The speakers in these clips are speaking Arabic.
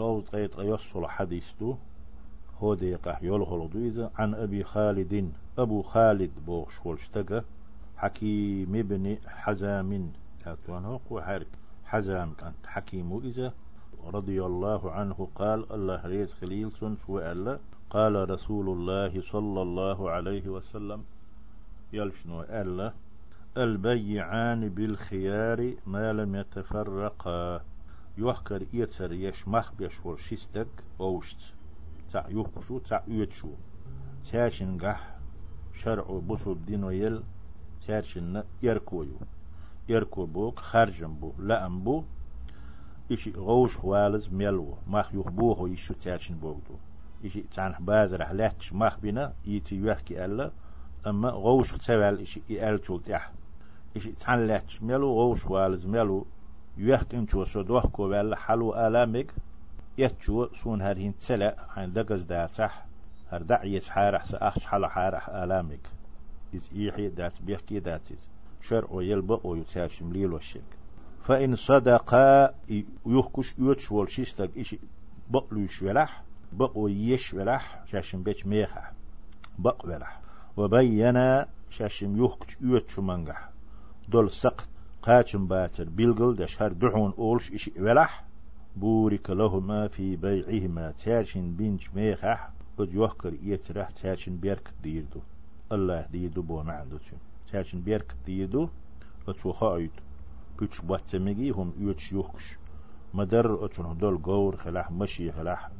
صوت قيت يصل حديث دو هو ديقه يلغل دويزة. عن أبي خالد أبو خالد بوش والشتقة حكيم ابن حزام. أتوان هو حارك. حزام كانت حكيم إذا رضي الله عنه قال الله ريز خليل سن سؤال قال رسول الله صلى الله عليه وسلم يلشنو ألا. البيعان بالخيار ما لم يتفرقا. يحكر إيتر يشمخ بيشور شستك أوشت. تع يحكشو تع يتشو تاشن قح شرع بصو الدين ويل تاشن يركويو. يركو بوك خرجن بو لأم بو. إشي غوش خوالز ميلو. مخ يخبوه يشو تاشن بوغدو. إشي تعنح بازر لاتش مخ بنا يتي يحكي ألا. أما غوش تسوال إشي إيال تح إشي تحن لاتش ميلو غوش والز ميلو. يحكي شو سودوه كوبال حلو آلامك يتشو سون هرهين تسلا عن دقز صح هر دعية حارح سأخش حلا حارح آلامك إز إيحي دات بيحكي داتيز شرع يلبق ويتاش مليل والشرك فإن صدقا يحكش يوتش والشيستك إشي بقلو يشولح بقو يشولح شاشم بيش ميخح بق ولح وبين شاشم يحكش يوتش منجح دول سقط قاتم باتر بيلغل دشهر دعون أولش إشي ولح بورك لهما في بيعهما تاشن بنج ميخح قد يحكر يترح تاشن بيرك ديردو. الله ديردو بو معندو تاشن بيرك ديردو أتو خايد بيتش باتمجي هم يوتش يحكش مدر أتون دول غور خلاح مشي خلاح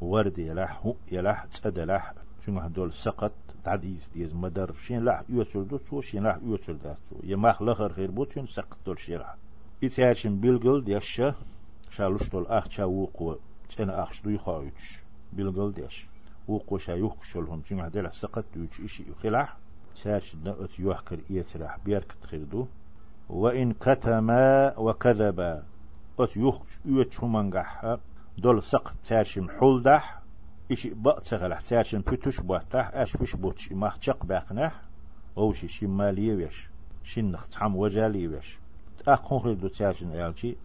ورد يلاح هو يلاح تسدلاح شنو هدول سقط تعديس ديز مدر شين لاح يوتر دو تو شين لاح يوتر دا تو يماخ لخر خير بوتين سقط دول شيرا يتاشن بيلغل ديشا شالوش دول آخ چا وقو تنا آخش دوي خايتش بيلغل ديش. وقو شا يوكشلهم شنو هدول سقط دوش اشي يخلاح تاش نأت يحكر إيتراح بيرك تخيردو وإن كتما وكذبا أت يحكش يوتش همانقح دول سقط تاشم حولدح إشي بقتغلح تاشن بتوش بوتح أش بش بوتش ما تشق باقنح أو شي شمالي ويش شنخ تحم وجالي ويش أقون خير دو تاشن ألشي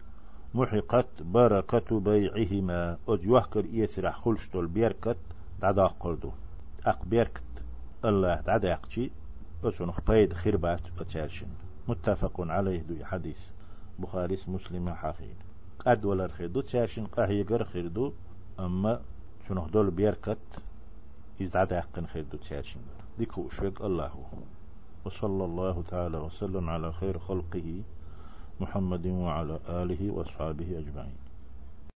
محقت بركة بيعهما أد يحكر إيسرح خلشتول بيركت دادا قردو أق بيركت الله دادا يقشي أتونخ بيد خربات أتاشن متفق عليه دو حديث. بخاري مسلم حقين قد ولا خير دو تاشن قهي خير دو أما شنو دول بيركت يزعد حقن خير دو تشاشين ديكو شوك الله وصلى الله تعالى وسلم على خير خلقه محمد وعلى آله وأصحابه أجمعين.